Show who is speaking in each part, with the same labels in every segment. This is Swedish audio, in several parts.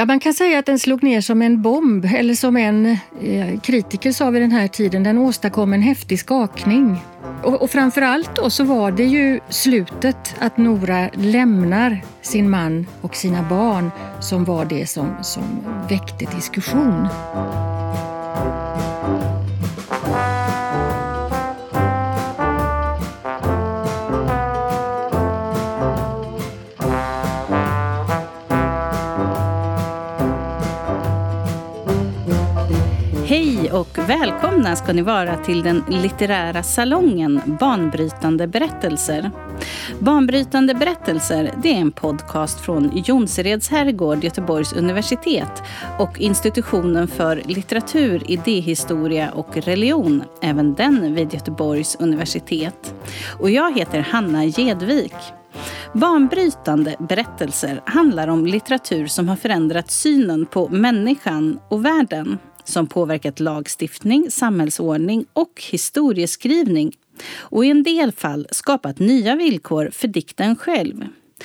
Speaker 1: Ja, man kan säga att den slog ner som en bomb, eller som en eh, kritiker sa vid den här tiden, den åstadkom en häftig skakning. Och, och framför allt då så var det ju slutet, att Nora lämnar sin man och sina barn, som var det som, som väckte diskussion.
Speaker 2: Hej och välkomna ska ni vara till den litterära salongen Banbrytande berättelser. Banbrytande berättelser det är en podcast från Jonsereds herrgård, Göteborgs universitet och institutionen för litteratur, idéhistoria och religion, även den vid Göteborgs universitet. Och jag heter Hanna Gedvik. Banbrytande berättelser handlar om litteratur som har förändrat synen på människan och världen som påverkat lagstiftning, samhällsordning och historieskrivning och i en del fall skapat nya villkor för dikten själv.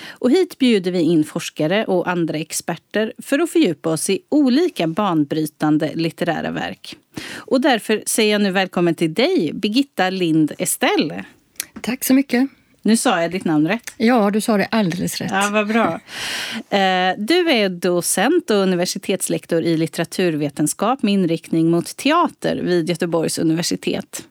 Speaker 2: Och hit bjuder vi in forskare och andra experter för att fördjupa oss i olika banbrytande litterära verk. Och därför säger jag nu välkommen till dig, Birgitta Lind Estelle.
Speaker 1: Tack så mycket.
Speaker 2: Nu sa jag ditt namn rätt.
Speaker 1: Ja, du sa det alldeles rätt.
Speaker 2: Ja, vad bra. Eh, du är docent och universitetslektor i litteraturvetenskap med inriktning mot teater vid Göteborgs universitet.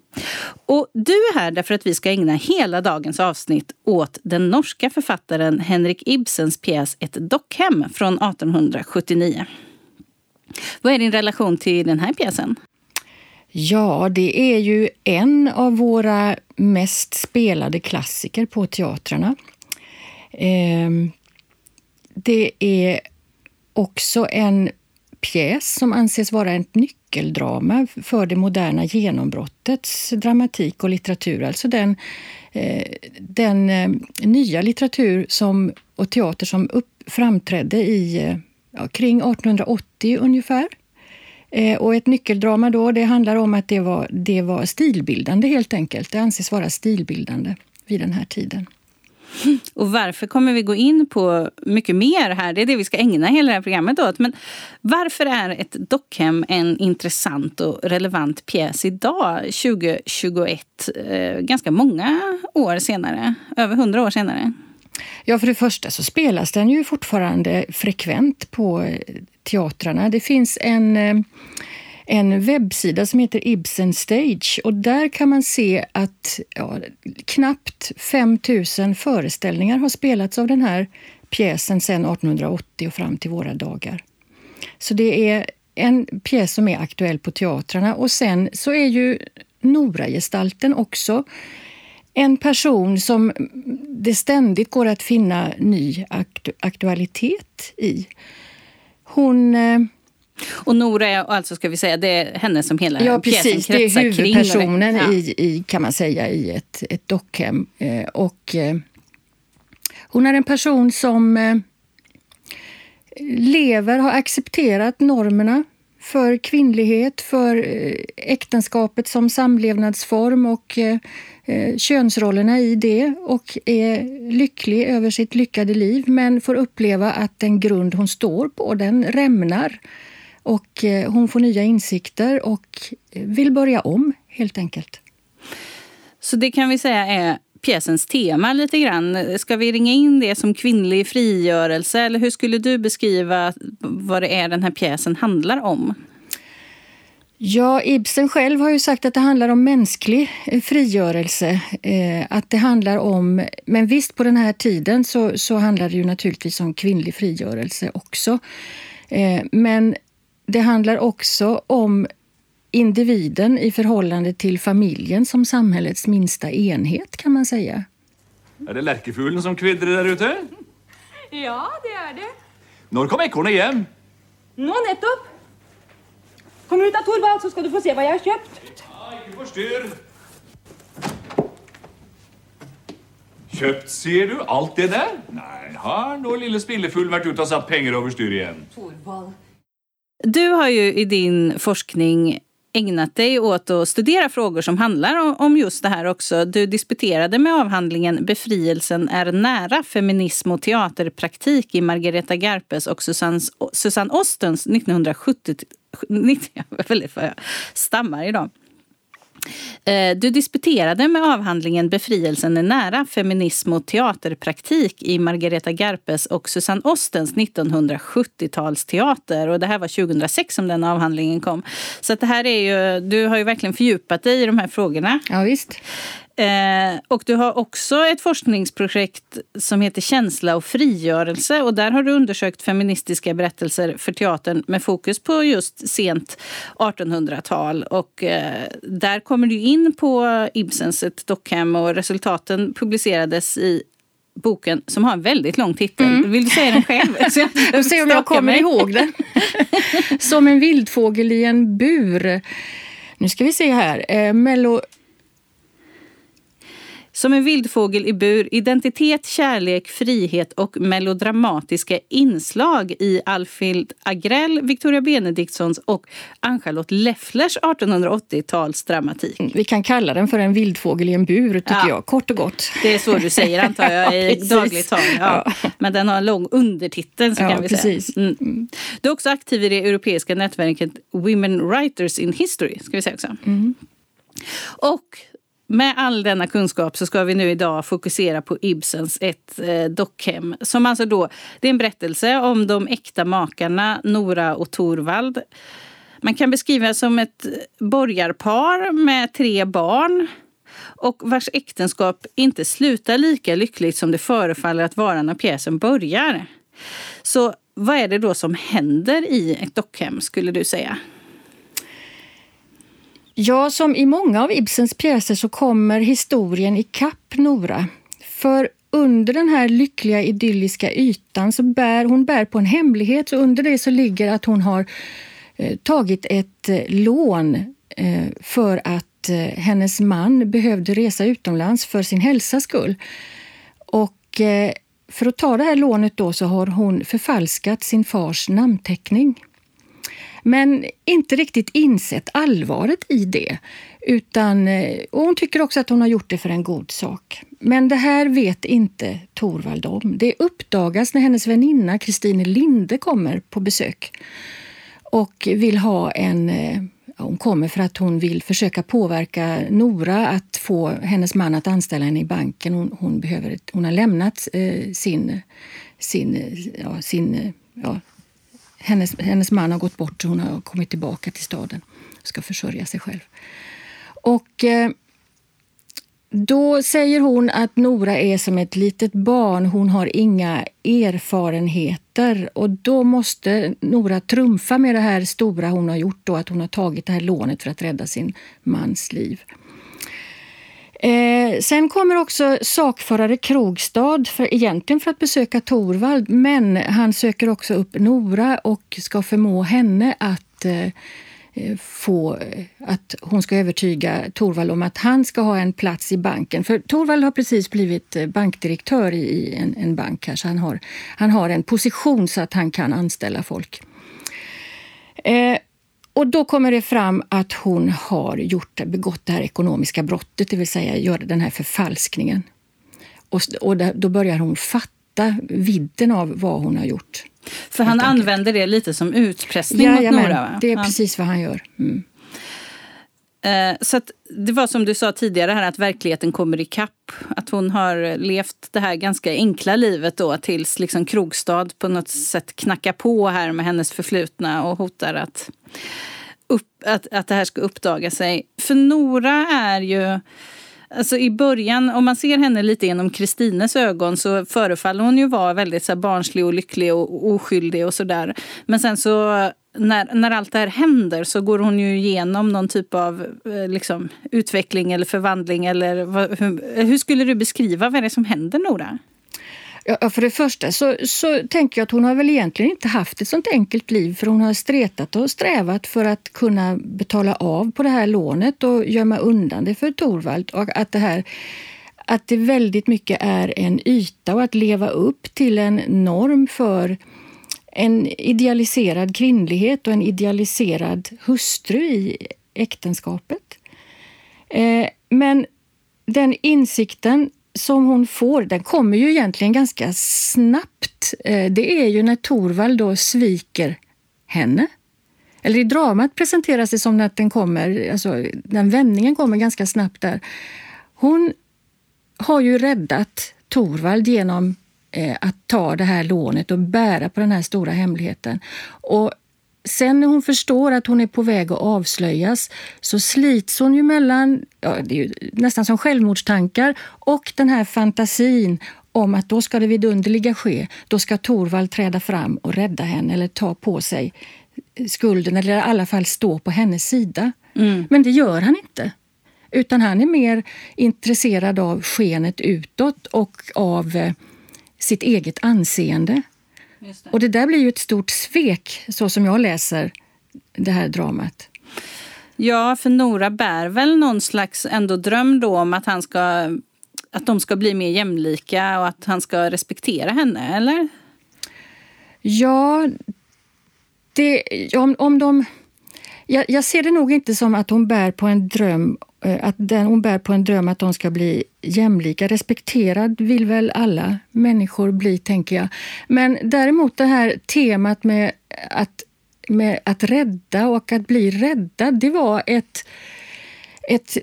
Speaker 2: Och du är här därför att vi ska ägna hela dagens avsnitt åt den norska författaren Henrik Ibsens pjäs Ett dockhem från 1879. Vad är din relation till den här pjäsen?
Speaker 1: Ja, det är ju en av våra mest spelade klassiker på teatrarna. Ehm, det är också en pjäs som anses vara ett nyckeldrama för det moderna genombrottets dramatik och litteratur. Alltså den, eh, den eh, nya litteratur som, och teater som upp, framträdde i, eh, ja, kring 1880 ungefär. Eh, och ett nyckeldrama då, det handlar om att det var, det var stilbildande helt enkelt. Det anses vara stilbildande vid den här tiden.
Speaker 2: Och varför kommer vi gå in på mycket mer här. Det är det vi ska ägna hela det här programmet åt. Men varför är ett dockhem en intressant och relevant pjäs idag, 2021? Eh, ganska många år senare, över hundra år senare.
Speaker 1: Ja, för det första så spelas den ju fortfarande frekvent på teatrarna. Det finns en, eh, en webbsida som heter Ibsen Stage och där kan man se att ja, knappt 5 000 föreställningar har spelats av den här pjäsen sedan 1880 och fram till våra dagar. Så det är en pjäs som är aktuell på teatrarna och sen så är ju Nora-gestalten också en person som det ständigt går att finna ny aktu aktualitet i. Hon... Eh,
Speaker 2: och Nora är alltså, ska vi säga, det är henne som hela
Speaker 1: ja, precis, det är huvudpersonen
Speaker 2: ja.
Speaker 1: i, i, kan man säga, i ett, ett dockhem. Eh, och, eh, hon är en person som lever, har accepterat normerna för kvinnlighet, för eh, äktenskapet som samlevnadsform och eh, eh, könsrollerna i det och är lycklig över sitt lyckade liv men får uppleva att den grund hon står på, den rämnar. Och hon får nya insikter och vill börja om, helt enkelt.
Speaker 2: Så det kan vi säga är pjäsens tema lite grann. Ska vi ringa in det som kvinnlig frigörelse eller hur skulle du beskriva vad det är den här pjäsen handlar om?
Speaker 1: Ja, Ibsen själv har ju sagt att det handlar om mänsklig eh, frigörelse. Eh, att det handlar om, men visst, på den här tiden så, så handlar det ju naturligtvis om kvinnlig frigörelse också. Eh, men det handlar också om individen i förhållande till familjen som samhällets minsta enhet, kan man säga.
Speaker 3: Är det lärkefuglen som kvittrar där ute?
Speaker 4: Ja, det är det.
Speaker 3: När kom ekornet hem?
Speaker 4: Nå nettopp. Kom ut av Torvald så ska du få se vad jag har köpt.
Speaker 3: Ja, inte förstyr. Köpt, ser du, allt det där? Nej, har nå lille spillefull varit ute och satt pengar över styr igen?
Speaker 4: Torvald.
Speaker 2: Du har ju i din forskning ägnat dig åt att studera frågor som handlar om just det här också. Du disputerade med avhandlingen Befrielsen är nära feminism och teaterpraktik i Margareta Garpes och Susanne Ostens 1970 jag stammar idag. Eh, du disputerade med avhandlingen Befrielsen är nära, feminism och teaterpraktik i Margareta Garpes och Susanne Ostens 1970-talsteater. Och det här var 2006 som den avhandlingen kom. Så det här är ju, du har ju verkligen fördjupat dig i de här frågorna.
Speaker 1: Ja, visst.
Speaker 2: Eh, och du har också ett forskningsprojekt som heter Känsla och frigörelse. Och där har du undersökt feministiska berättelser för teatern med fokus på just sent 1800-tal. Och eh, där kommer du in på Ibsens Ett dockhem och resultaten publicerades i boken som har en väldigt lång titel. Mm. Vill du säga den själv?
Speaker 1: Så jag se om jag kommer mig. ihåg den. Som en vildfågel i en bur. Nu ska vi se här. Eh, Mello
Speaker 2: som en vildfågel i bur, identitet, kärlek, frihet och melodramatiska inslag i Alfhild Agrell, Victoria Benediktsons och Ann-Charlotte Lefflers 1880-talsdramatik.
Speaker 1: Mm, vi kan kalla den för en vildfågel i en bur, tycker ja. jag. Kort och gott.
Speaker 2: Det är så du säger, antar jag, i ja, dagligt tal. Ja. Men den har en lång undertitel, så kan vi precis. säga. Mm. Du är också aktiv i det europeiska nätverket Women Writers in History, ska vi säga också. Mm. Och med all denna kunskap så ska vi nu idag fokusera på Ibsens Ett eh, dockhem. Som alltså då, det är en berättelse om de äkta makarna Nora och Torvald. Man kan beskriva som ett borgarpar med tre barn och vars äktenskap inte slutar lika lyckligt som det förefaller att vara när pjäsen börjar. Så vad är det då som händer i ett dockhem, skulle du säga?
Speaker 1: Ja, som i många av Ibsens pjäser så kommer historien i kapp Nora. För under den här lyckliga idylliska ytan så bär hon bär på en hemlighet. och under det så ligger att hon har eh, tagit ett eh, lån eh, för att eh, hennes man behövde resa utomlands för sin hälsas skull. Och eh, för att ta det här lånet då så har hon förfalskat sin fars namnteckning men inte riktigt insett allvaret i det. Utan, eh, och hon tycker också att hon har gjort det för en god sak. Men det här vet inte Torvald om. Det uppdagas när hennes väninna Kristine Linde kommer på besök och vill ha en eh, hon kommer för att hon vill försöka påverka Nora att få hennes man att anställa henne i banken. Hon, hon behöver, hon har lämnat eh, sin, sin, eh, ja, sin ja, hennes, hennes man har gått bort och hon har kommit tillbaka till staden och ska försörja sig själv. Och eh, då säger hon att Nora är som ett litet barn. Hon har inga erfarenheter och då måste Nora trumfa med det här stora hon har gjort, då, att hon har tagit det här lånet för att rädda sin mans liv. Eh, sen kommer också sakförare Krogstad, för, egentligen för att besöka Torvald, men han söker också upp Nora och ska förmå henne att eh, eh få eh, att hon ska övertyga Torvald om att han ska ha en plats i banken. För Torvald har precis blivit eh, bankdirektör i en, en bank här, så han har, han har en position så att han kan anställa folk. Eh, och då kommer det fram att hon har gjort, begått det här ekonomiska brottet, det vill säga gör den här förfalskningen. Och, och då börjar hon fatta vidden av vad hon har gjort.
Speaker 2: För han använder det lite som utpressning ja, mot Nora? Va?
Speaker 1: det är ja. precis vad han gör. Mm.
Speaker 2: Eh, så det var som du sa tidigare, här, att verkligheten kommer ikapp. Att hon har levt det här ganska enkla livet då tills liksom Krogstad på något sätt knackar på här med hennes förflutna och hotar att, upp, att, att det här ska uppdaga sig. För Nora är ju... Alltså I början, om man ser henne lite genom Kristines ögon så förefaller hon ju vara väldigt så här, barnslig och lycklig och oskyldig och sådär. Men sen så när, när allt det här händer så går hon ju igenom någon typ av eh, liksom, utveckling eller förvandling. Eller vad, hur, hur, skulle du beskriva vad det är som händer, Nora?
Speaker 1: Ja, för det första så, så tänker jag att hon har väl egentligen inte haft ett sånt enkelt liv för hon har stretat och strävat för att kunna betala av på det här lånet och gömma undan det för Torvald. Och att det här att det väldigt mycket är en yta och att leva upp till en norm för en idealiserad kvinnlighet och en idealiserad hustru i äktenskapet. Eh, men den insikten som hon får, den kommer ju egentligen ganska snabbt. Eh, det är ju när Torvald då sviker henne. Eller i dramat presenteras det som att den kommer, alltså den vändningen kommer ganska snabbt där. Hon har ju räddat Torvald genom eh, att ta det här lånet och bära på den här stora hemligheten. Och sen när hon förstår att hon är på väg att avslöjas så slits hon ju mellan, ja, det är ju nästan som självmordstankar, och den här fantasin om att då ska det vidunderliga ske. Då ska Torvald träda fram och rädda henne eller ta på sig skulden eller i alla fall stå på hennes sida. Mm. Men det gör han inte. Utan han är mer intresserad av skenet utåt och av eh, sitt eget anseende. Det. Och det där blir ju ett stort svek, så som jag läser det här dramat.
Speaker 2: Ja, för Nora bär väl någon slags ändå dröm då om att, han ska, att de ska bli mer jämlika och att han ska respektera henne, eller?
Speaker 1: Ja, det, om, om de... Jag, jag, ser det nog inte som att hon bär på en dröm eh, att den, hon bär på en dröm att de ska bli jämlika. Respekterad vill väl alla människor bli, tänker jag. Men däremot det här temat med att, med att rädda och att bli räddad, det var ett, ett,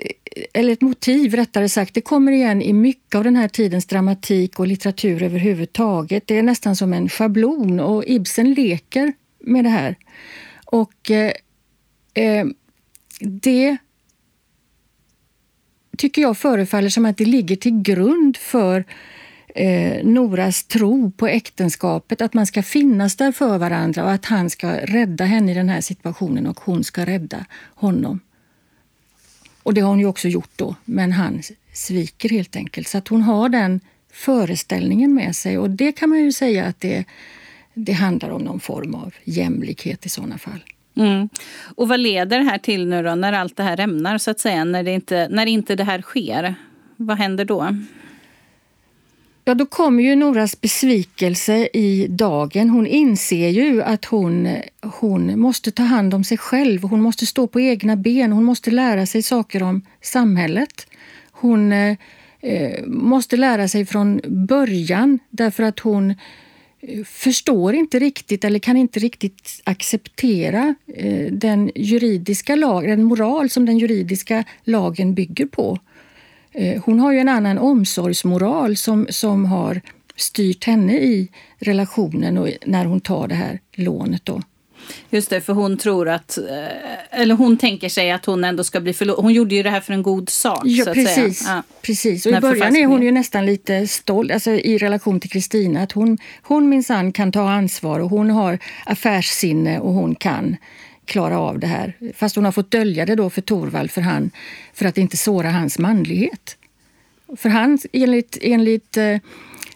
Speaker 1: eller ett motiv rättare sagt. Det kommer igen i mycket av den här tidens dramatik och litteratur överhuvudtaget. Det är nästan som en schablon och Ibsen leker med det här. Och eh, eh, det tycker jag förefaller som att det ligger till grund för eh, Noras tro på äktenskapet, att man ska finnas där för varandra och att han ska rädda henne i den här situationen och hon ska rädda honom. Och det har hon ju också gjort då, men han sviker helt enkelt. Så att hon har den föreställningen med sig och det kan man ju säga att det det handlar om någon form av jämlikhet i sådana fall.
Speaker 2: Mm. Och vad leder det här till nu då, när allt det här rämnar, så att säga, när, det inte, när inte det här sker? Vad händer då?
Speaker 1: Ja, då kommer ju Noras besvikelse i dagen. Hon inser ju att hon, hon måste ta hand om sig själv. Hon måste stå på egna ben. Hon måste lära sig saker om samhället. Hon eh, eh måste lära sig från början därför att hon Eh, förstår inte riktigt eller kan inte riktigt acceptera eh, den juridiska lag, den moral som den juridiska lagen bygger på. Eh, hon har ju en annan omsorgsmoral som, som har styrt henne i relationen och när hon tar det här lånet. Då.
Speaker 2: Just det, för hon tror att, eh, eller hon tänker sig att hon ändå ska bli förlåten. Hon gjorde ju det här för en god sak.
Speaker 1: Ja, precis. Ja. precis. Och i början är hon ju nästan lite stolt alltså, i relation till Kristina. Att hon, hon minsann kan ta ansvar och hon har affärssinne och hon kan klara av det här. Fast hon har fått dölja det då för Torvald för, han, för att inte såra hans manlighet. För han, enligt, enligt eh,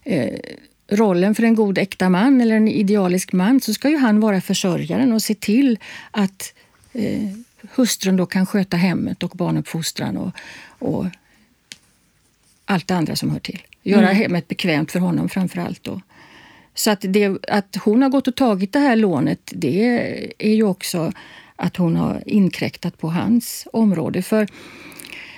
Speaker 1: eh rollen för en god äkta man eller en idealisk man så ska ju han vara försörjaren och se till att eh, hustrun då kan sköta hemmet och barnuppfostran och, och allt det andra som hör till. Göra mm. hemmet bekvämt för honom framför allt. Då. Så att, det, att hon har gått och tagit det här lånet det är ju också att hon har inkräktat på hans område. För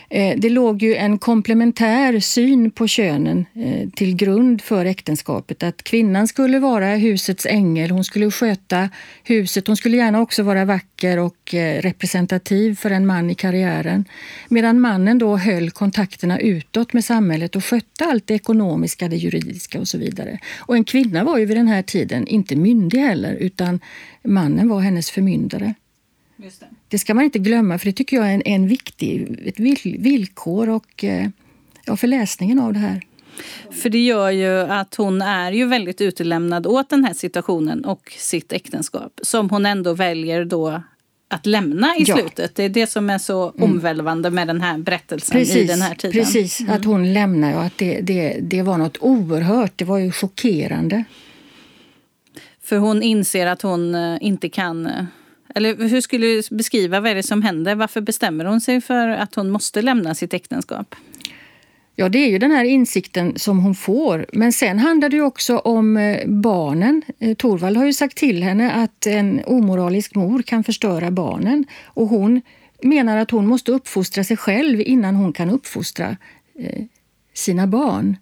Speaker 1: Eh, det låg ju en komplementär syn på könen eh, till grund för äktenskapet. Att kvinnan skulle vara husets ängel, hon skulle sköta huset. Hon skulle gärna också vara vacker och eh, representativ för en man i karriären. Medan mannen då höll kontakterna utåt med samhället och skötte allt det ekonomiska, det juridiska och så vidare. Och en kvinna var ju vid den här tiden inte myndig heller, utan mannen var hennes förmyndare. Det det. ska man inte glömma, för det tycker jag är en, en viktig, ett villkor och, eh, ja, för läsningen av det här.
Speaker 2: För det gör ju att hon är ju väldigt utelämnad åt den här situationen och sitt äktenskap som hon ändå väljer då att lämna i ja. slutet. Det är det som är så mm. omvälvande med den här berättelsen
Speaker 1: precis,
Speaker 2: i den här tiden.
Speaker 1: Precis, mm. att hon lämnar och att det, det, det var något oerhört. Det var ju chockerande.
Speaker 2: För hon inser att hon eh, inte kan eh, eller hur skulle du beskriva vad är det som händer? Varför bestämmer hon sig för att hon måste lämna sitt äktenskap?
Speaker 1: Ja, det är ju den här insikten som hon får. Men sen handlar det ju också om eh, barnen. Eh, Torvald har ju sagt till henne att en omoralisk mor kan förstöra barnen. Och hon menar att hon måste uppfostra sig själv innan hon kan uppfostra eh, sina barn.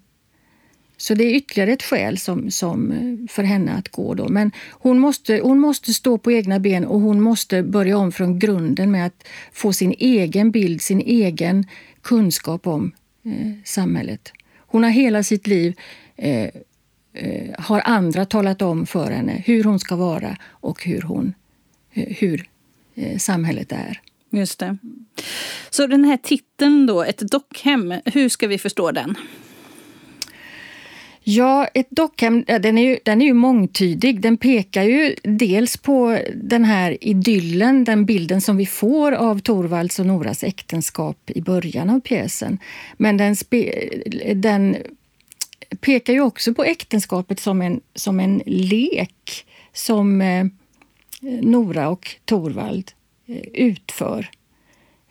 Speaker 1: Så det är ytterligare ett skäl som, som eh, för henne att gå. Då. Men hon måste, hon måste stå på egna ben och hon måste börja om från grunden med att få sin egen bild, sin egen kunskap om eh, samhället. Hon har hela sitt liv eh, eh, har andra talat om för henne hur hon ska vara och hur, hon, eh, hur eh, samhället är.
Speaker 2: Just det. Så den här titeln då, ett dockhem, hur ska vi förstå den?
Speaker 1: Ja, ett dockhem den är, ju, den är ju mångtydig. Den pekar ju dels på den här idyllen, den bilden som vi får av Torvalds och Noras äktenskap i början av pjäsen. Men den, spe, den pekar ju också på äktenskapet som en, som en lek som eh, Nora och Torvald eh, utför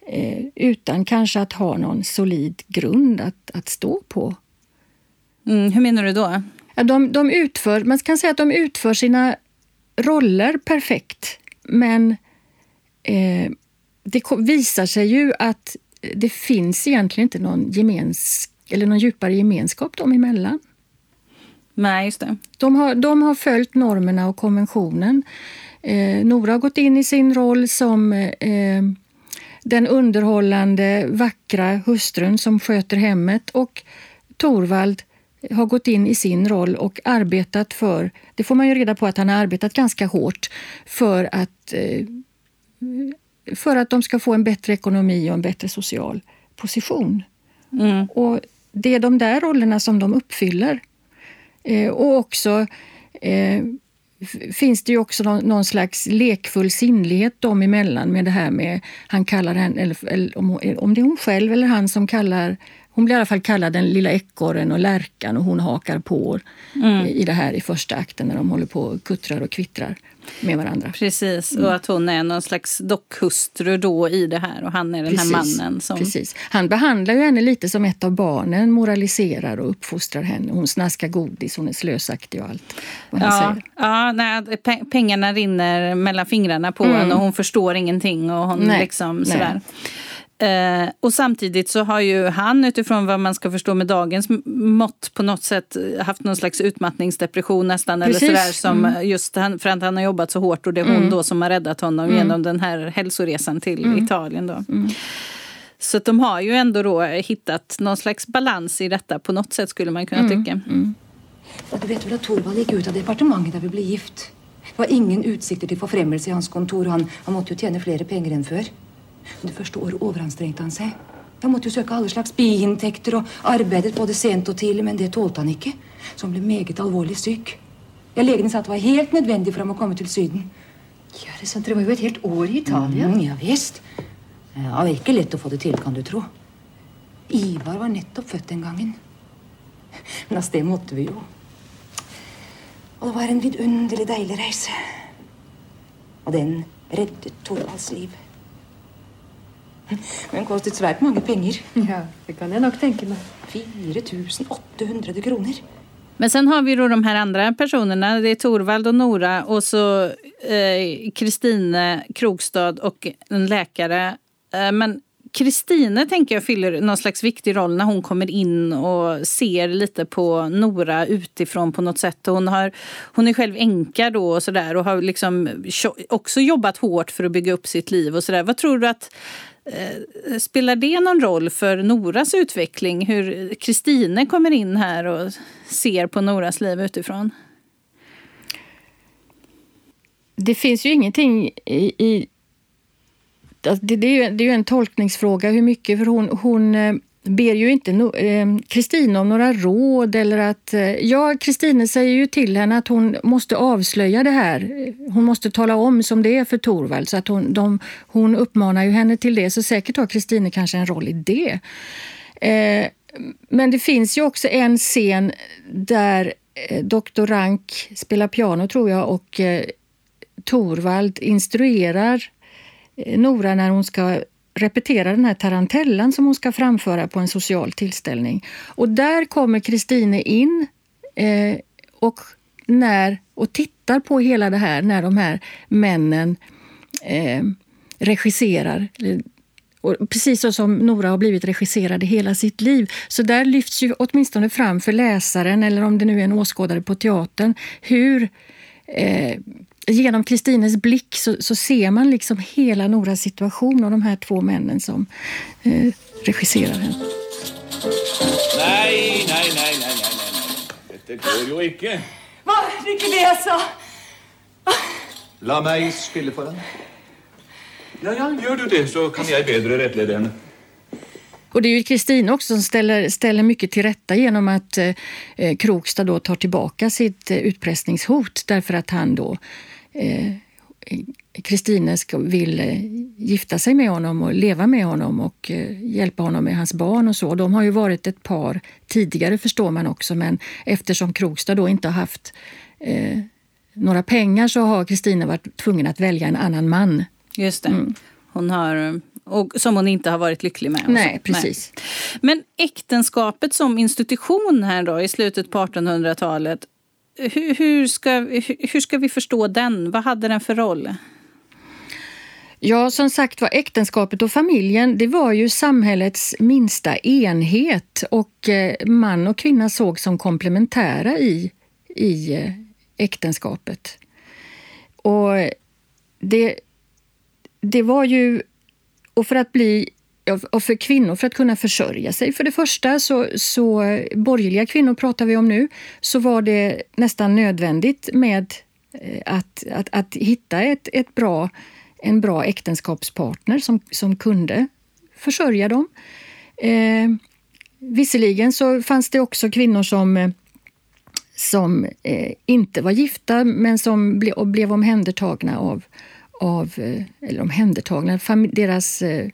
Speaker 1: eh, utan kanske att ha någon solid grund att, att stå på.
Speaker 2: Mm, hur menar du då?
Speaker 1: De, de utför, man kan säga att de utför sina roller perfekt men eh, det visar sig ju att det finns egentligen inte någon gemens, eller någon djupare gemenskap dem emellan.
Speaker 2: Nej, just det.
Speaker 1: De har, de har följt normerna och konventionen. Eh, Nora har gått in i sin roll som eh, den underhållande, vackra hustrun som sköter hemmet och Torvald har gått in i sin roll och arbetat för, det får man ju reda på att han har arbetat ganska hårt för att, eh, för att de ska få en bättre ekonomi och en bättre social position. Mm. Och det är de där rollerna som de uppfyller. Eh, och också eh, finns det ju också någon, någon, slags lekfull sinnlighet dem emellan med det här med, han kallar henne, eller, eller om, om det är hon själv eller han som kallar hon blir i alla fall kallad den lilla ekorren och lärkan och hon hakar på mm. i det här i första akten när de håller på och kuttrar och kvittrar med varandra.
Speaker 2: Precis, mm. och att hon är någon slags dockhustru då i det här och han är den Precis. här mannen. Som...
Speaker 1: Precis. Han behandlar ju henne lite som ett av barnen, moraliserar och uppfostrar henne. Hon snaskar godis, hon är slösaktig och allt.
Speaker 2: Vad han ja, säger. ja nej, pengarna rinner mellan fingrarna på mm. henne och hon förstår ingenting. och hon nej, liksom sådär. Nej. Eh, och samtidigt så har ju han utifrån vad man ska förstå med dagens mått på något sätt haft någon slags utmattningsdepression nästan. Eller sådär, som mm. just han, för att han har jobbat så hårt och det är hon mm. då som har räddat honom mm. genom den här hälsoresan till mm. Italien. Då. Mm. Så de har ju ändå då hittat någon slags balans i detta på något sätt skulle man kunna mm. tycka.
Speaker 5: Du vet väl att Torvald gick ut av departementet när vi blev gift? Det var ingen utsikter till förfrämmelse i hans kontor. Han, han måste ju tjäna fler pengar än förr. Det första året overanstrengte han seg. Han måtte jo søke alle slags biinntekter og arbeidet både sent og tidlig, men det tålte han ikke. Så han ble meget alvorlig syk. Ja, Legene sa at det var helt nødvendig for ham å komme til Syden.
Speaker 6: Ja, det sant. Dere var jo et helt år i Italia.
Speaker 5: Mm, ja visst. Ja, det var ikke lett å få det til, kan du tro. Ivar var nettopp født den gangen. Men av sted måtte vi jo. Og det var en vidunderlig deilig reise. Og den reddet Torvalds liv. Men kostet svært mange penger.
Speaker 6: Ja, det kan jag nog tänka mig.
Speaker 5: 4800 kronor.
Speaker 2: Men sen har vi då de här andra personerna. Det är Torvald och Nora och så Kristine eh, Krogstad och en läkare. Eh, men Kristine tänker jag fyller någon slags viktig roll när hon kommer in och ser lite på Nora utifrån på något sätt. Hon, har, hon är själv änka då och sådär och har liksom också jobbat hårt för att bygga upp sitt liv och sådär. Vad tror du att Eh, Eh, spelar det någon roll för Noras utveckling? Hur Kristine kommer in här och ser på Noras liv utifrån?
Speaker 1: Det finns ju ingenting i... i alltså, det, det, är ju, det är ju en tolkningsfråga hur mycket, för hon, hon eh, ber ju inte eh, Kristina om några råd eller att... Eh, ja, Kristine säger ju till henne att hon måste avslöja det här. Hon måste tala om som det är för Torvald. Så att hon, de, hon uppmanar ju henne till det, så säkert har Kristine kanske en roll i det. Eh, men det finns ju också en scen där eh, doktor Dr. Rank spelar piano, tror jag, och eh, Torvald instruerar Nora när hon ska repetera den här tarantellan som hon ska framföra på en social tillställning. Och där kommer Kristine in eh, och, när, och tittar på hela det här när de här männen eh, regisserar, eh, och precis så som Nora har blivit regisserad i hela sitt liv. Så där lyfts ju åtminstone fram för läsaren, eller om det nu är en åskådare på teatern, hur eh, genom Kristines blick så, så, ser man liksom hela Noras situation och de här två männen som eh, regisserar henne.
Speaker 3: Nej, nej, nej, nej, nej, nej. Dette går jo ikke.
Speaker 4: Var det ikke det jeg sa?
Speaker 3: La meg spille for henne. Ja, ja, gör du det så kan jag bättre rättleda henne.
Speaker 1: Och det är ju Kristina också som ställer, ställer mycket till rätta genom att eh, Krokstad då tar tillbaka sitt eh, utpressningshot därför att han då Kristine eh, vill eh, gifta sig med honom och leva med honom och eh, hjälpa honom med hans barn och så. De har ju varit ett par tidigare förstår man också men eftersom Krokstad då inte har haft eh, några pengar så har Kristina varit tvungen att välja en annan man.
Speaker 2: Just det. Mm. Hon har, och som hon inte har varit lycklig med.
Speaker 1: Nej, precis. Nej.
Speaker 2: Men äktenskapet som institution här då i slutet på 1800-talet hur, hur, ska, hur ska vi förstå den? Vad hade den för roll?
Speaker 1: Ja, som sagt var, äktenskapet och familjen det var ju samhällets minsta enhet och eh, man och kvinna såg som komplementära i, i eh, äktenskapet. Och det, det var ju... Och för att bli och för kvinnor för att kunna försörja sig. För det första, så, så borgerliga kvinnor pratar vi om nu, så var det nästan nödvändigt med eh, att, att, att hitta ett, ett bra, en bra äktenskapspartner som, som kunde försörja dem. Eh, visserligen så fanns det också kvinnor som som eh, inte var gifta men som ble, blev omhändertagna av, av eh, eller omhändertagna, fam, deras Eh,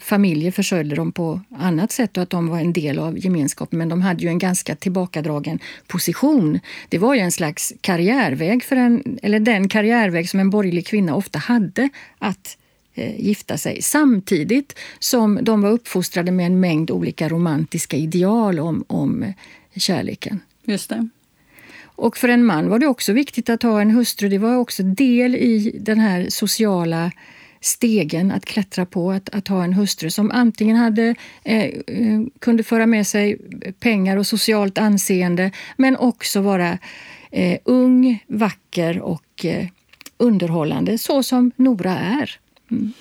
Speaker 1: familjer försörjde dem på annat sätt och att de var en del av gemenskapen. Men de hade ju en ganska tillbakadragen position. Det var ju en slags karriärväg, för en, eller den karriärväg som en borgerlig kvinna ofta hade att eh, gifta sig. Samtidigt som de var uppfostrade med en mängd olika romantiska ideal om, om kärleken.
Speaker 2: Just det.
Speaker 1: Och för en man var det också viktigt att ha en hustru. Det var också del i den här sociala stegen att klättra på, att, att ha en hustru som antingen hade, eh, eh, kunde föra med sig pengar och socialt anseende men också vara eh, ung, vacker och eh, underhållande, så som Nora är. Mm.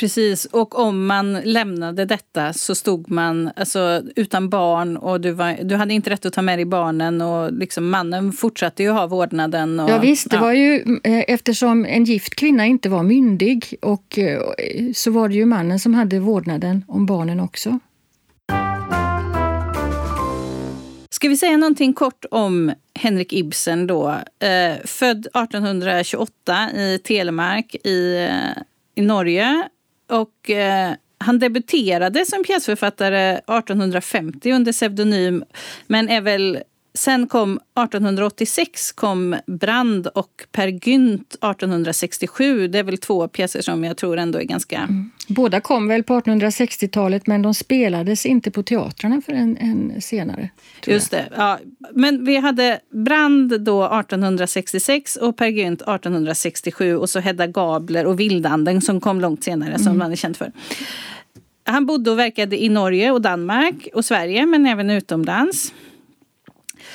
Speaker 2: Precis, och om man lämnade detta så stod man alltså, utan barn och du, var, du hade inte rätt att ta med dig barnen och liksom, mannen fortsatte ju ha vårdnaden. Och,
Speaker 1: ja visst, det ja. var ju eh, eftersom en gift kvinna inte var myndig och eh, så var det ju mannen som hade vårdnaden om barnen också.
Speaker 2: Ska vi säga någonting kort om Henrik Ibsen då? Eh, född 1828 i Telemark i, eh, i Norge och eh, han debuterade som pjäsförfattare 1850 under pseudonym men är väl Sen kom 1886 kom Brand och Per Gynt 1867. Det är väl två pjäser som jag tror ändå är ganska... Mm.
Speaker 1: Båda kom väl på 1860-talet men de spelades inte på teatrarna förrän än senare.
Speaker 2: Just det. Ja. Men vi hade Brand då 1866 och Per Gynt 1867 och så Hedda Gabler och Vildanden som kom långt senare som mm. man är känd för. Han bodde och verkade i Norge och Danmark och Sverige men även utomlands.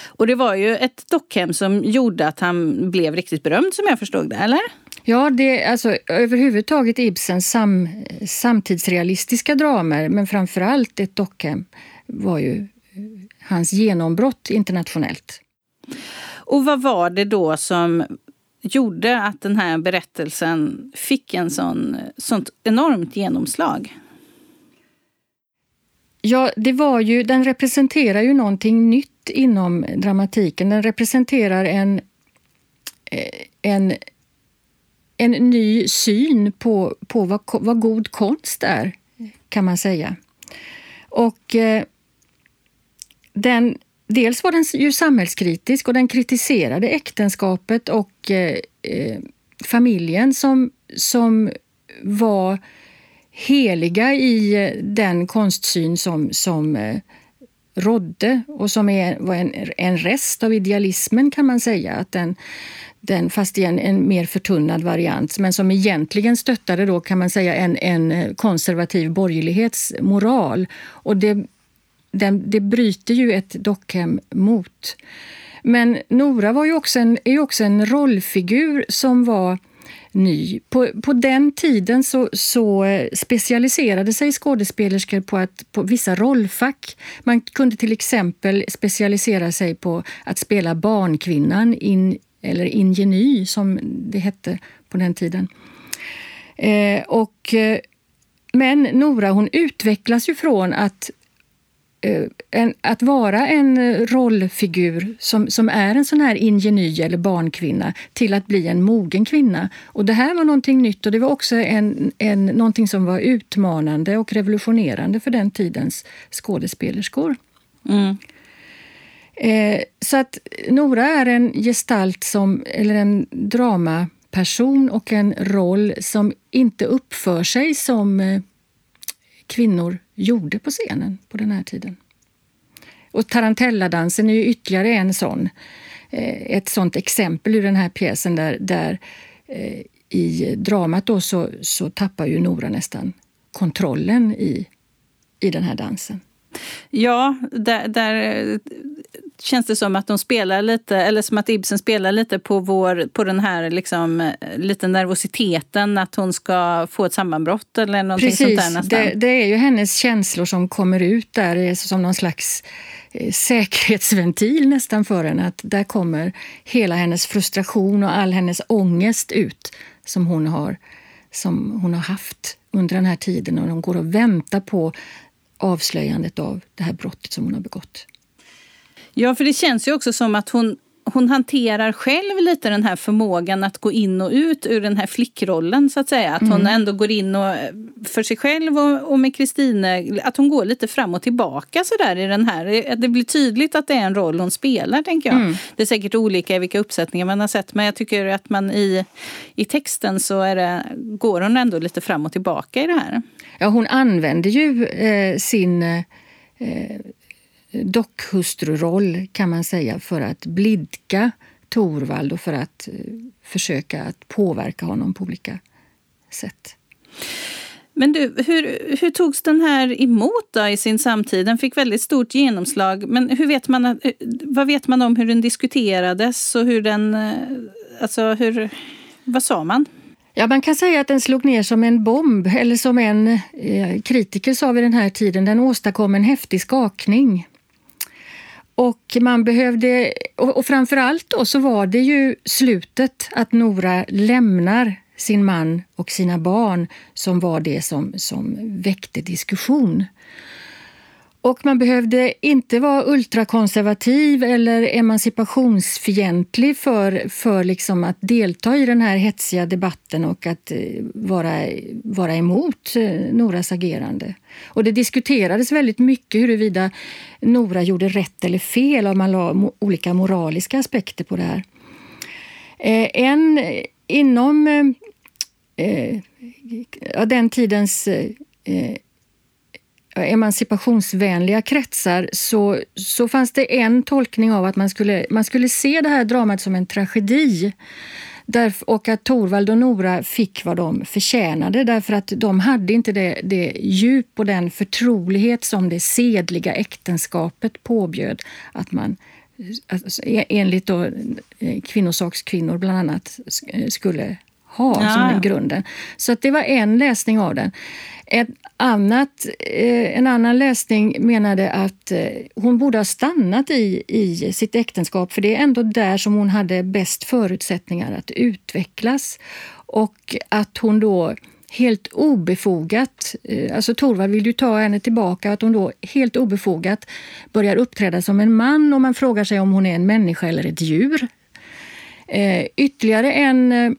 Speaker 2: Och det var ju ett dockhem som gjorde att han blev riktigt berömd som jag förstod det, eller?
Speaker 1: Ja, det, alltså, överhuvudtaget Ibsens sam, samtidsrealistiska dramer, men framför allt ett dockhem, var ju eh, hans genombrott internationellt.
Speaker 2: Och vad var det då som gjorde att den här berättelsen fick en sån, sånt enormt genomslag?
Speaker 1: Ja, det var ju, den representerar ju någonting nytt inom dramatiken. Den representerar en, eh, en, en ny syn på, på vad, vad god konst är, kan man säga. Och eh, den, dels var den ju samhällskritisk och den kritiserade äktenskapet och eh, eh familjen som, som var heliga i den konstsyn som, som rådde och som är, var en, en rest av idealismen kan man säga. Att den, den, fast i en, en mer förtunnad variant, men som egentligen stöttade då kan man säga en, en konservativ borgerlighetsmoral. Och det, den, det bryter ju ett dockhem mot. Men Nora var ju också en, är ju också en rollfigur som var ny. På, på den tiden så, så specialiserade sig skådespelerskor på, att, på vissa rollfack. Man kunde till exempel specialisera sig på att spela barnkvinnan, in, eller ingeny som det hette på den tiden. Eh, och, eh, men Nora hon utvecklas ju från att en, att vara en rollfigur som, som är en sån här ingeny eller barnkvinna till att bli en mogen kvinna. Och det här var någonting nytt och det var också en, en, någonting som var utmanande och revolutionerande för den tidens skådespelerskor. Mm. Eh, så att Nora är en gestalt som, eller en dramaperson och en roll som inte uppför sig som eh, kvinnor gjorde på scenen på den här tiden. Och Tarantelladansen är ju ytterligare en sån, eh, ett sånt exempel ur den här pjäsen där, där eh, i dramat då så, så tappar ju Nora nästan kontrollen i, i den här dansen.
Speaker 2: Ja, där, där känns det som att de spelar lite, eller som att Ibsen spelar lite på, vår, på den här liksom, lite nervositeten att hon ska få ett sammanbrott eller någonting
Speaker 1: Precis,
Speaker 2: sånt där nästan.
Speaker 1: Det, det är ju hennes känslor som kommer ut där som någon slags eh, säkerhetsventil nästan för henne. Att där kommer hela hennes frustration och all hennes ångest ut som hon har, som hon har haft under den här tiden och de går och väntar på avslöjandet av det här brottet som hon har begått.
Speaker 2: Ja, för det känns ju också som att hon, hon hanterar själv lite den här förmågan att gå in och ut ur den här flickrollen så att säga. Att hon mm. ändå går in och för sig själv och, och med Kristine, att hon går lite fram och tillbaka sådär i den här. Det blir tydligt att det är en roll hon spelar tänker jag. Mm. Det är säkert olika i vilka uppsättningar man har sett men jag tycker att man i, i texten så är det, går hon ändå lite fram och tillbaka i det här.
Speaker 1: Ja, hon använder ju eh, sin eh, dockhustruroll kan man säga för att blidka Torvald och för att eh, försöka att påverka honom på olika sätt.
Speaker 2: Men du, hur, hur togs den här emot då i sin samtid? Den fick väldigt stort genomslag. Men hur vet man, eh, vad vet man om hur den diskuterades och hur den... Eh, alltså hur, vad sa man?
Speaker 1: Ja, man kan säga att den slog ner som en bomb, eller som en eh, kritiker sa vid den här tiden, den åstadkom en häftig skakning. Och man behövde, och, och framförallt då så var det ju slutet, att Nora lämnar sin man och sina barn som var det som, som väckte diskussion. Och man behövde inte vara ultrakonservativ eller emancipationsfientlig för, för liksom att delta i den här hetsiga debatten och att eh, vara, vara emot eh, Noras agerande. Och det diskuterades väldigt mycket huruvida Nora gjorde rätt eller fel om man la olika moraliska aspekter på det här. Eh, en inom eh, den tidens eh, emancipationsvänliga kretsar så, så fanns det en tolkning av att man skulle, man skulle se det här dramat som en tragedi. Därför, och att Torvald och Nora fick vad de förtjänade därför att de hade inte det, det djup och den förtrolighet som det sedliga äktenskapet påbjöd att man alltså, e-, enligt då, eh, kvinnosakskvinnor bland annat skulle ha ja. som den grunden. Så att det var en läsning av den. Ett annat, eh, en annan läsning menade att eh, hon borde ha stannat i, i sitt äktenskap för det är ändå där som hon hade bäst förutsättningar att utvecklas. Och att hon då helt obefogat, eh, alltså Torvald vill ju ta henne tillbaka, att hon då helt obefogat börjar uppträda som en man och man frågar sig om hon är en människa eller ett djur. ytterligare en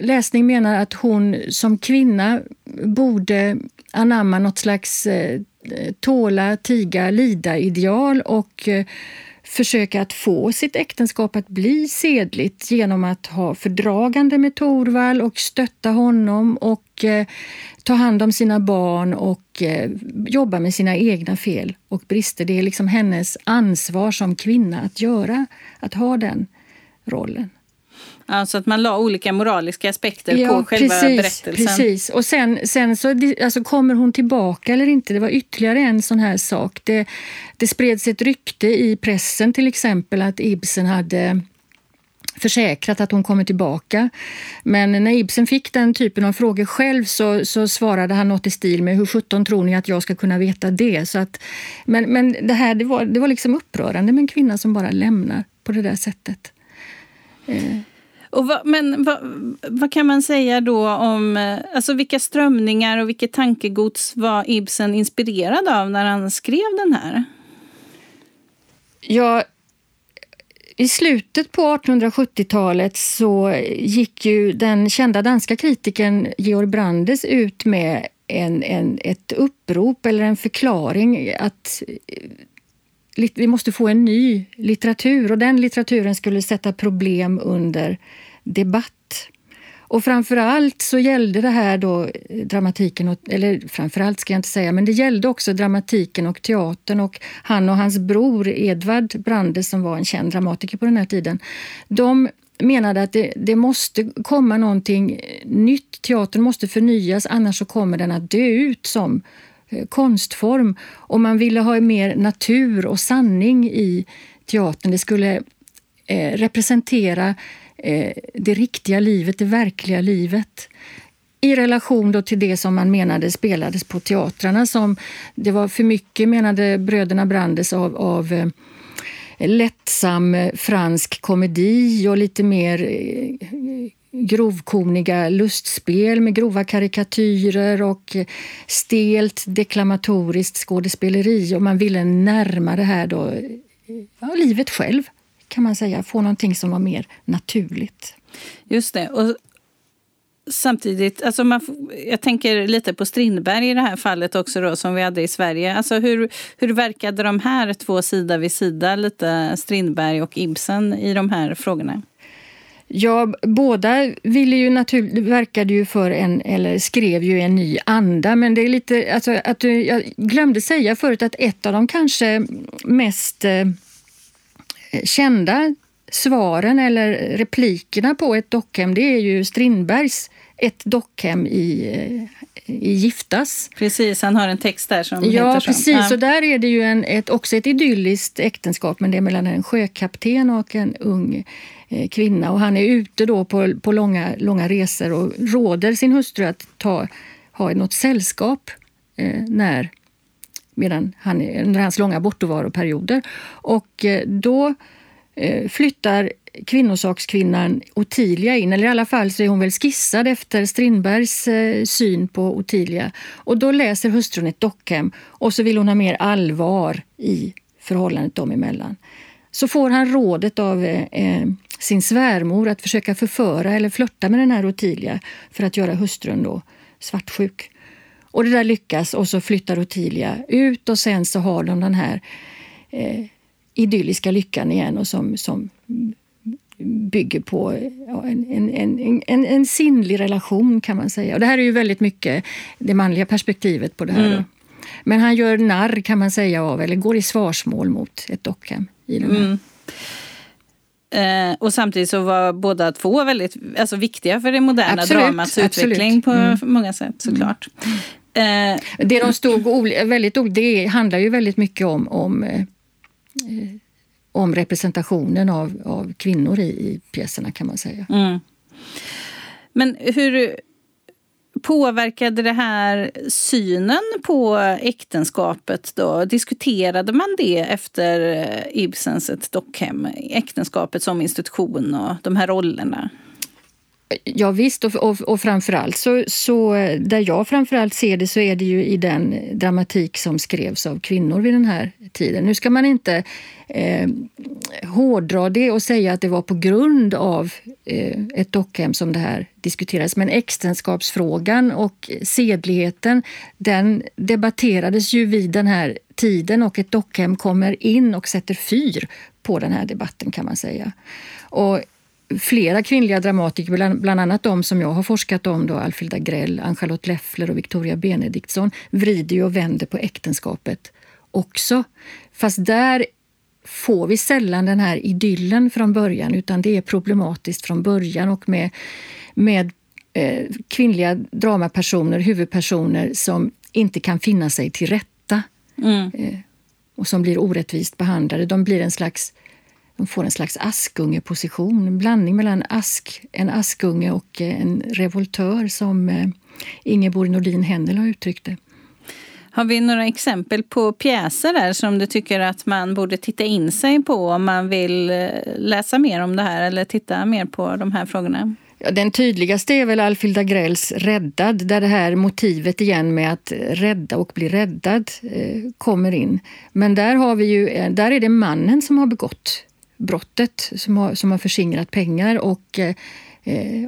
Speaker 1: läsning menar att hon som kvinna borde anamma något slags eh, tåla, tiga, lida-ideal och eh, försöka att få sitt äktenskap att bli sedligt genom att ha fördragande med Torvald och stötta honom och eh, ta hand om sina barn och eh, jobba med sina egna fel och brister. Det är liksom hennes ansvar som kvinna att göra, att ha den rollen.
Speaker 2: Alltså att man la olika moraliska aspekter på själva
Speaker 1: precis,
Speaker 2: berättelsen.
Speaker 1: Precis. Och sen, sen så alltså, kommer hon tillbaka eller inte? Det var ytterligare en sån här sak. Det, det spreds ett rykte i pressen till exempel att Ibsen hade försäkrat att hon kommer tillbaka. Men när Ibsen fick den typen av frågor själv så, så svarade han något i stil med hur sjutton tror ni att jag ska kunna veta det? Så att, men men det, här, det, var, det var liksom upprörande med en kvinna som bara lämnar på det där sättet.
Speaker 2: Eh. Och vad, men vad, vad, kan man säga då om eh, alltså vilka strömningar och vilket tankegods var Ibsen inspirerad av när han skrev den här?
Speaker 1: Ja, i slutet på 1870-talet så gick ju den kända danska kritikern Georg Brandes ut med en, en, ett upprop eller en förklaring att vi måste få en ny litteratur och den litteraturen skulle sätta problem under debatt. Och framförallt så gällde det här då eh, dramatiken, och, eller framförallt ska jag inte säga, men det gällde också dramatiken och teatern och han och hans bror Edvard Brande som var en känd dramatiker på den här tiden. De menade att det, det, måste komma någonting nytt. Teatern måste förnyas annars så kommer den att dö ut som Eh, konstform. Och man ville ha mer natur och sanning i teatern. Det skulle eh, representera eh, det riktiga livet, det verkliga livet i relation då till det som man menade spelades på teatrarna. Som det var för mycket, menade bröderna Brandes, av, av lättsam fransk komedi och lite mer grovkorniga lustspel med grova karikatyrer och stelt deklamatoriskt skådespeleri. Och man ville närma det här då, ja, livet själv kan man säga, få någonting som var mer naturligt.
Speaker 2: Just det. Och samtidigt, alltså man, jag tänker lite på Strindberg i det här fallet också då, som vi hade i Sverige. Alltså hur, hur verkade de här två sida vid sida, lite Strindberg och Ibsen, i de här frågorna?
Speaker 1: Ja, båda ville ju natur, verkade ju för en, eller skrev ju en ny anda, men det är lite, alltså, att jag glömde säga förut att ett av de kanske mest eh, kända svaren eller replikerna på ett dockhem, det är ju Strindbergs ett dockhem i, i Giftas.
Speaker 2: Precis, han har en text där som
Speaker 1: ja. Precis, ja, precis. Och där är det ju en, ett, också ett idylliskt äktenskap, men det är mellan en sjökapten och en ung eh, kvinna. Och han är ute då på, på långa, långa resor och råder sin hustru att ta, ha något sällskap eh, när medan han, under hans långa bortovaroperioder. Och eh, då eh, flyttar kvinnosakskvinnan Ottilia in, eller i alla fall så är hon väl skissad efter Strindbergs eh, syn på Ottilia. Och då läser hustrun ett dockhem och så vill hon ha mer allvar i förhållandet dem emellan. Så får han rådet av eh, eh, sin svärmor att försöka förföra eller flörta med den här Ottilia för att göra hustrun då svartsjuk. Och det där lyckas och så flyttar Ottilia ut och sen så har de den här eh, idylliska lyckan igen och som, som bygger på en, en, en, en, sinnlig relation kan man säga. Och det här är ju väldigt mycket det manliga perspektivet på det här. Mm. Men han gör narr kan man säga av, eller går i svarsmål mot ett dockhem i den här. Mm.
Speaker 2: Eh, och samtidigt så var båda två väldigt alltså, viktiga för det moderna absolut, dramats utveckling absolut. på mm. många sätt såklart. Mm.
Speaker 1: Eh, det de stod väldigt det handlar ju väldigt mycket om, om, eh, om representationen av, av kvinnor i, i pjäserna kan man säga. Mm.
Speaker 2: Men hur påverkade det här synen på äktenskapet? Då? Diskuterade man det efter Ibsens Ett dockhem? Äktenskapet som institution och de här rollerna?
Speaker 1: Ja, visst, och, och, och framförallt så, så där jag framförallt ser det så är det ju i den dramatik som skrevs av kvinnor vid den här tiden. Nu ska man inte eh, hårdra det och säga att det var på grund av eh, ett dockhem som det här diskuterades. Men äktenskapsfrågan och sedligheten den debatterades ju vid den här tiden och ett dockhem kommer in och sätter fyr på den här debatten kan man säga. Och flera kvinnliga dramatiker, bland, bland annat de som jag har forskat om, då, Alfilda Grell, Ann-Charlotte Leffler och Victoria Benediktsson, vrider och vänder på äktenskapet också. Fast där får vi sällan den här idyllen från början utan det är problematiskt från början och med, med eh, kvinnliga dramapersoner, huvudpersoner som inte kan finna sig till rätta
Speaker 2: Mm.
Speaker 1: eh, och som blir orättvist behandlade. De, blir en slags, de får en slags askungeposition, en blandning mellan ask, en askunge och eh, en revoltör som eh, Ingeborg Nordin Händel har uttryckt det.
Speaker 2: Har vi några exempel på pjäser där som du tycker att man borde titta in sig på om man vill eh, läsa mer om det här eller titta mer på de här frågorna?
Speaker 1: Ja, den tydligaste är väl Alfhild Agrells Räddad, där det här motivet igen med att rädda och bli räddad eh, kommer in. Men där, har vi ju, där är det mannen som har begått brottet, som har, som har förskingrat pengar och eh,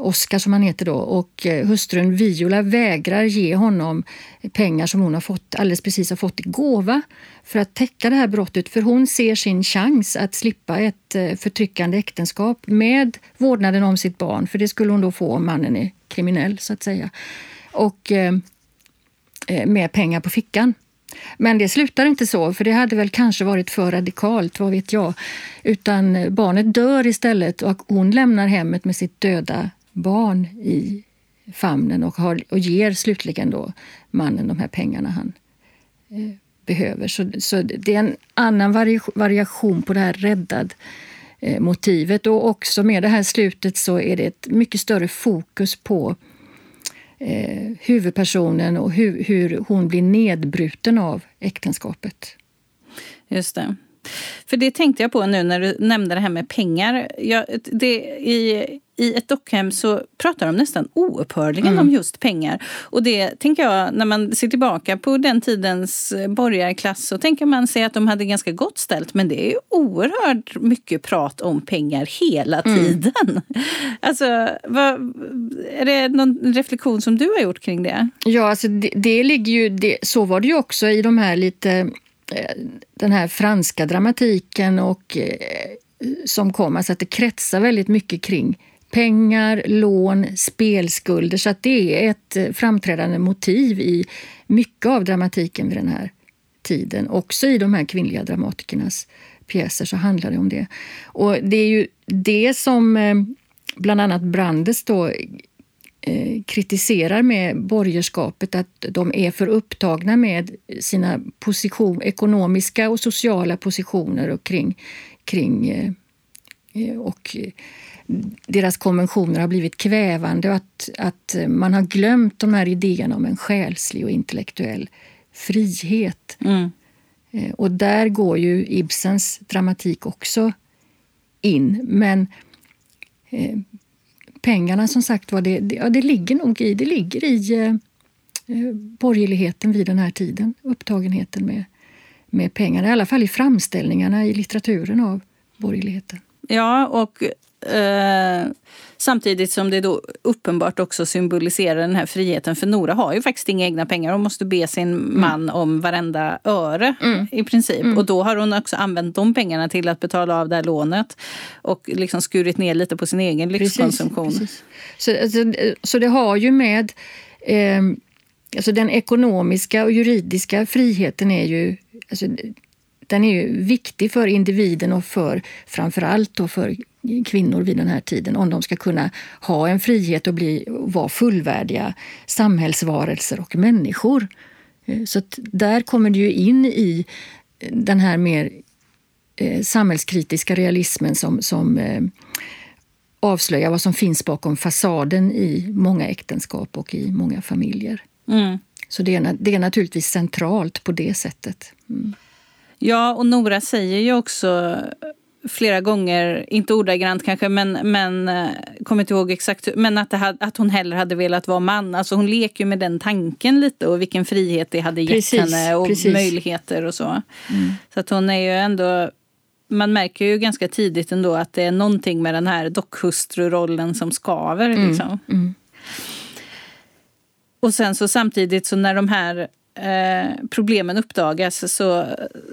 Speaker 1: Oskar som han heter då och eh, hustrun Viola vägrar ge honom pengar som hon har fått, alldeles precis har fått i gåva för att täcka det här brottet. För hon ser sin chans att slippa ett eh, förtryckande äktenskap med vårdnaden om sitt barn. För det skulle hon då få om mannen är kriminell så att säga. Och eh, eh, med pengar på fickan. Men det slutar inte så, för det hade väl kanske varit för radikalt, vad vet jag. Utan barnet dör istället och hon lämnar hemmet med sitt döda barn i famnen och, har, och ger slutligen då mannen de här pengarna han eh, behöver. Så, så det är en annan vari, variation på det här räddad eh, motivet och också med det här slutet så är det ett mycket större fokus på eh, huvudpersonen och hur, hur hon blir nedbruten av äktenskapet.
Speaker 2: Just det. För det tänkte jag på nu när du nämnde det här med pengar. Jag, det, i, I ett dockhem så pratar de nästan oupphörligen
Speaker 1: Mm.
Speaker 2: om just pengar. Och det tänker jag, när man ser tillbaka på den tidens borgarklass så tänker man sig att de hade ganska gott ställt. Men det är ju oerhört mycket prat om pengar hela
Speaker 1: Mm.
Speaker 2: tiden. Alltså, vad, är det någon reflektion som du har gjort kring det?
Speaker 1: Ja, alltså det, det ligger ju, det, så var det ju också i de här lite Eh, den här franska dramatiken och eh, som kom, alltså att det kretsar väldigt mycket kring pengar, lån, spelskulder. Så att det är ett eh, framträdande motiv i mycket av dramatiken vid den här tiden. Också i de här kvinnliga dramatikernas pjäser så handlar det om det. Och det är ju det som bland annat Brandes då kritiserar med borgerskapet att de är för upptagna med sina position, ekonomiska och sociala positioner och kring, kring eh, eh, och eh, deras konventioner har blivit kvävande och att, att man har glömt de här idéerna om en själslig och intellektuell frihet.
Speaker 2: Mm.
Speaker 1: Eh, Och där går ju Ibsens dramatik också in. Men eh, pengarna som sagt var, det, det, ja, det ligger nog i, det ligger i eh, eh borgerligheten vid den här tiden. Upptagenheten med, med pengarna, i alla fall i framställningarna i litteraturen av borgerligheten.
Speaker 2: Ja, och eh, samtidigt som det då uppenbart också symboliserar den här friheten. För Nora har ju faktiskt inga egna pengar. Hon måste be sin man om varenda öre i princip. Och då har hon också använt de pengarna till att betala av det här lånet. Och liksom skurit ner lite på sin egen lyxkonsumtion.
Speaker 1: Precis. Så, alltså, så det har ju med... Eh, alltså den ekonomiska och juridiska friheten är ju... Alltså, den är ju viktig för individen och för framförallt då för kvinnor vid den här tiden om de ska kunna ha en frihet och bli, vara fullvärdiga samhällsvarelser och människor. Eh, Så där kommer det ju in i den här mer eh, samhällskritiska realismen som, som eh, avslöjar vad som finns bakom fasaden i många äktenskap och i många familjer.
Speaker 2: Mm.
Speaker 1: Så det är, det är naturligtvis centralt på det sättet. Mm.
Speaker 2: Ja, och Nora säger ju också flera gånger, inte ordagrant kanske, men, men eh, kommer inte ihåg exakt, men att, hade, att hon hellre hade velat vara man. Alltså hon leker ju med den tanken lite och vilken frihet det hade gett
Speaker 1: Precis,
Speaker 2: henne och
Speaker 1: precis.
Speaker 2: möjligheter och så. Så att hon är ju ändå, man märker ju ganska tidigt ändå att det är någonting med den här dockhustrurollen som skaver. Liksom. Och sen så samtidigt så när de här eh, problemen uppdagas så,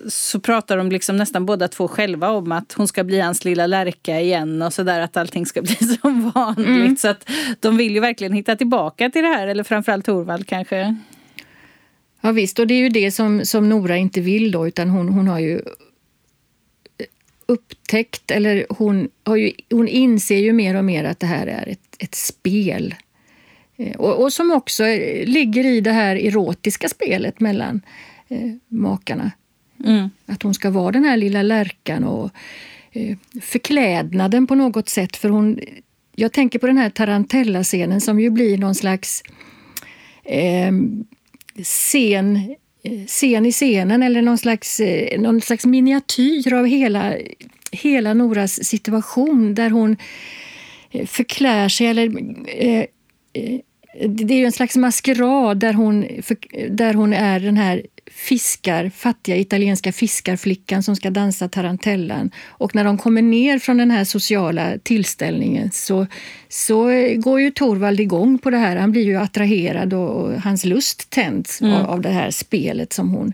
Speaker 2: så pratar de liksom nästan båda två själva om att hon ska bli hans lilla lärka igen och sådär att allting ska bli som vanligt. Så att de vill ju verkligen hitta tillbaka till det här, eller framförallt Torvald kanske.
Speaker 1: Ja visst, och det är ju det som, som Nora inte vill då, utan hon, hon har ju upptäckt, eller hon, har ju, hon inser ju mer och mer att det här är ett, ett spel. Eh, och, och, som också ligger i det här erotiska spelet mellan eh, makarna. Mm. Att hon ska vara den här lilla lärkan och eh, förklädnaden på något sätt. För hon, jag tänker på den här Tarantella-scenen som ju blir någon slags eh, scen scen i scenen eller någon slags, eh, någon slags miniatyr av hela, hela Noras situation där hon eh, förklär sig eller eh, det är ju en slags maskerad där hon, där hon är den här fiskar, fattiga italienska fiskarflickan som ska dansa tarantellan. Och när de kommer ner från den här sociala tillställningen så, så går ju Torvald igång på det här. Han blir ju attraherad och, och hans lust tänds mm. av, av det här spelet som hon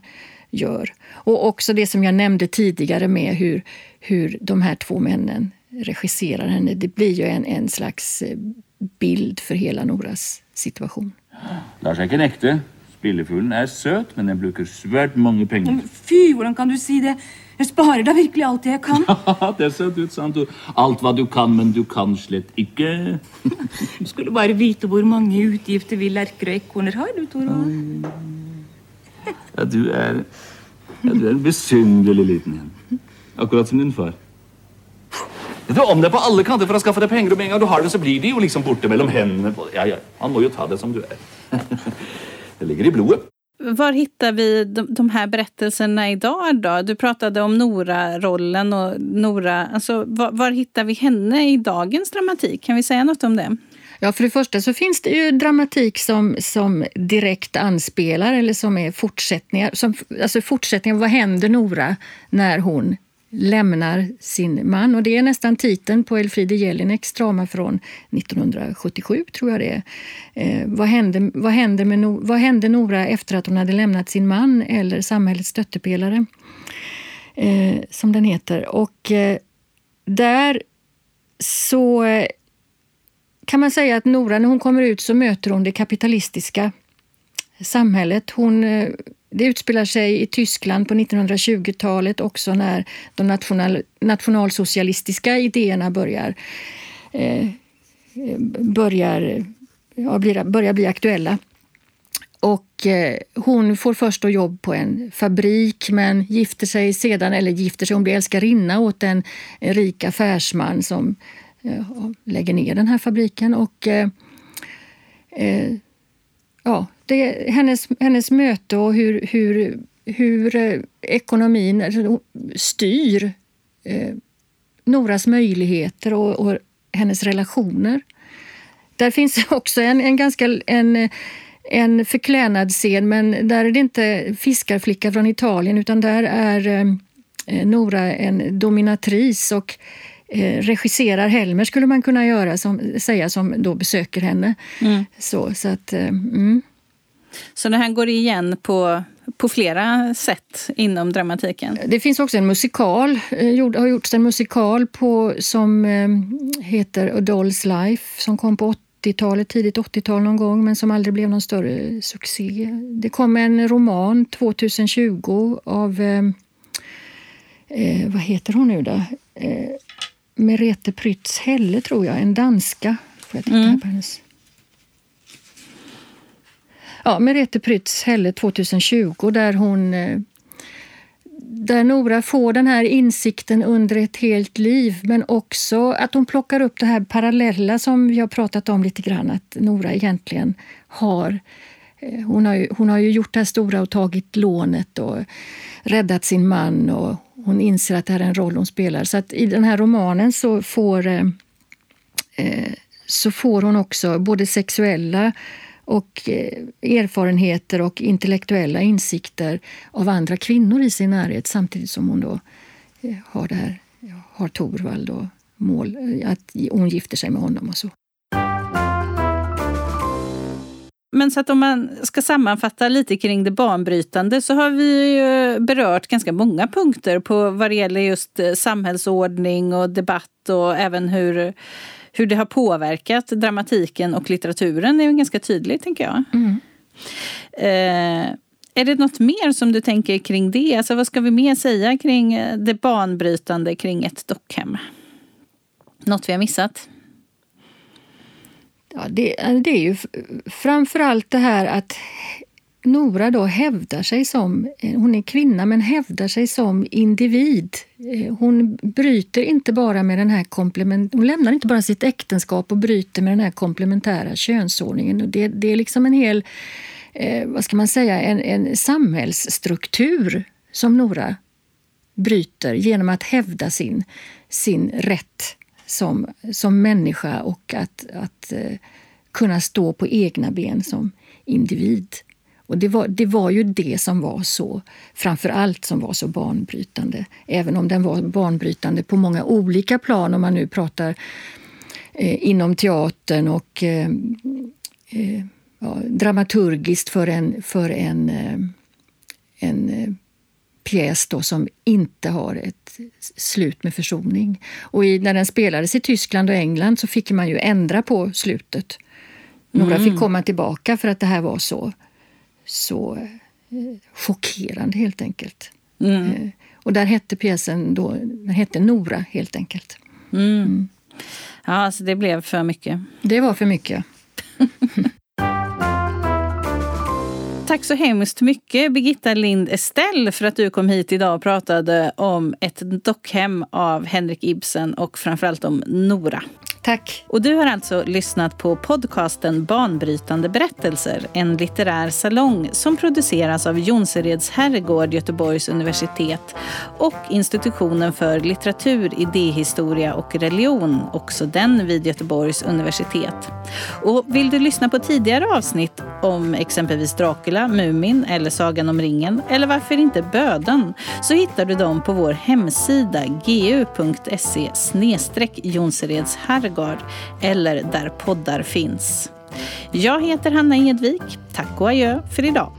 Speaker 1: gör. Och också det som jag nämnde tidigare med hur, hur de här två männen regisserar henne. Det blir ju en, en slags bild för hela Noras situation.
Speaker 7: Lars er ikke en Spillefuglen er søt, men den bruker svært mange penger.
Speaker 4: Fy, hvordan kan du si det? Jeg sparer da virkelig alt det jeg kan.
Speaker 7: Ja, det er søtt ut, sant? Alt hva du kan, men du kan slett ikke.
Speaker 4: du skulle bare vite hvor mange utgifter vi lerker og ekorner har, du, Torvald.
Speaker 7: Ja, du er, ja, du er en besynderlig liten en. Akkurat som din far. Du om det på alle kanter for å skaffe deg penger, og med en gang du har det, så blir de jo liksom borte mellom hendene. Ja, ja, Han må jo ta det som du er. Det ligger i blodet.
Speaker 2: Var hittar vi de, de här berättelserna idag då? Du pratade om Nora-rollen och Nora. Alltså, var, var, hittar vi henne i dagens dramatik? Kan vi säga något om det?
Speaker 1: Ja, för det första så finns det ju dramatik som, som direkt anspelar eller som är fortsättningar. Som, alltså fortsättningar, vad händer Nora när hon lämnar sin man. Och Det är nästan titeln på Elfriede Jelineks drama från 1977, tror jag det är. Eh, vad, hände, vad, hände med no, vad hände Nora efter att hon hade lämnat sin man, eller Samhällets stöttepelare, eh, som den heter. Och eh, där så eh, kan man säga att Nora, när hon kommer ut så möter hon det kapitalistiska samhället. Hon eh, det utspelar sig i Tyskland på 1920-talet också när de national, nationalsocialistiska idéerna börjar, eh, börjar, ja, blir, börjar bli aktuella. Och eh, hon får först då jobb på en fabrik men gifter sig sedan, eller gifter sig, hon blir älskarinna åt en, en rik affärsman som eh, lägger ner den här fabriken. Och eh, eh, ja, det, hennes, hennes möte och hur, hur, hur eh, ekonomin styr eh, Noras möjligheter och, och, hennes relationer. Där finns också en, en ganska en, en förklänad scen, men där är det inte fiskarflicka från Italien utan där är eh, Nora en dominatris och eh, regisserar Helmer, skulle man kunna göra, som, säga, som då besöker henne. Mm. Så, så att, eh, mm.
Speaker 2: Så det här går igen på, på flera sätt inom dramatiken?
Speaker 1: Det finns också en musikal, eh, har gjorts en musikal på, som heter A Doll's Life som kom på 80-talet, tidigt 80-tal någon gång men som aldrig blev någon större succé. Det kom en roman 2020 av, eh, vad heter hon nu då? Eh, Merete Prytz Helle tror jag, en danska. Får jag titta mm. på hennes ja, Merete Prytz Helle 2020 där hon eh, där Nora får den här insikten under ett helt liv men också att hon plockar upp det här parallella som vi har pratat om lite grann att Nora egentligen har eh, hon har, ju, hon har ju gjort det här stora och tagit lånet och räddat sin man och hon inser att det här är en roll hon spelar. Så att i den här romanen så får, eh, eh, så får hon också både sexuella och eh, erfarenheter och intellektuella insikter av andra kvinnor i sin närhet samtidigt som hon då eh, har det här, har Torvald och mål, eh, att hon gifter sig med honom och så.
Speaker 2: Men så att om man ska sammanfatta lite kring det banbrytande så har vi ju berört ganska många punkter på vad det gäller just samhällsordning och debatt och även hur hur det har påverkat dramatiken och litteraturen är ganska tydligt, tänker jag. Mm. Eh, Är det något mer som du tänker kring det? Alltså vad ska vi mer säga kring eh, det banbrytande kring ett dockhem? Något vi har missat?
Speaker 1: Ja, det, eh, det är ju framför allt det här att Nora då hävdar sig som, eh, hon är kvinna men hävdar sig som individ. Eh, hon bryter inte bara med den här komplement, hon lämnar inte bara sitt äktenskap och bryter med den här komplementära könsordningen. Det, det är liksom en hel, eh, vad ska man säga, en, en samhällsstruktur som Nora bryter genom att hävda sin, sin rätt som, som människa och att, att eh, kunna stå på egna ben som individ. Och det var, det var ju det som var så, framför allt som var så banbrytande. Även om den var banbrytande på många olika plan, om man nu pratar eh, inom teatern och eh, eh, ja, dramaturgiskt för en, för en, eh, en eh, pjäs då som inte har ett slut med försoning. Och i, när den spelades i Tyskland och England så fick man ju ändra på slutet. Några mm. fick komma tillbaka för att det här var så så eh, chockerande helt enkelt. Mm. Eh, och där hette pjäsen då, den hette Nora helt enkelt.
Speaker 2: Mm. Mm. Ja, alltså det blev för mycket.
Speaker 1: Det var för mycket.
Speaker 2: Tack så hemskt mycket Birgitta Lind Estelle för att du kom hit idag och pratade om ett dockhem av Henrik Ibsen och framförallt om Nora.
Speaker 1: Tack.
Speaker 2: Och du har alltså lyssnat på podcasten Banbrytande berättelser, en litterär salong som produceras av Jonsereds herrgård, Göteborgs universitet och institutionen för litteratur, idéhistoria och religion, också den vid Göteborgs universitet. Och vill du lyssna på tidigare avsnitt om exempelvis Dracula, Mumin eller Sagan om ringen, eller varför inte Böden, så hittar du dem på vår hemsida gu.se Jonsereds Herrgård eller där poddar finns. Jag heter Hanna Edvik. Tack och adjö för idag.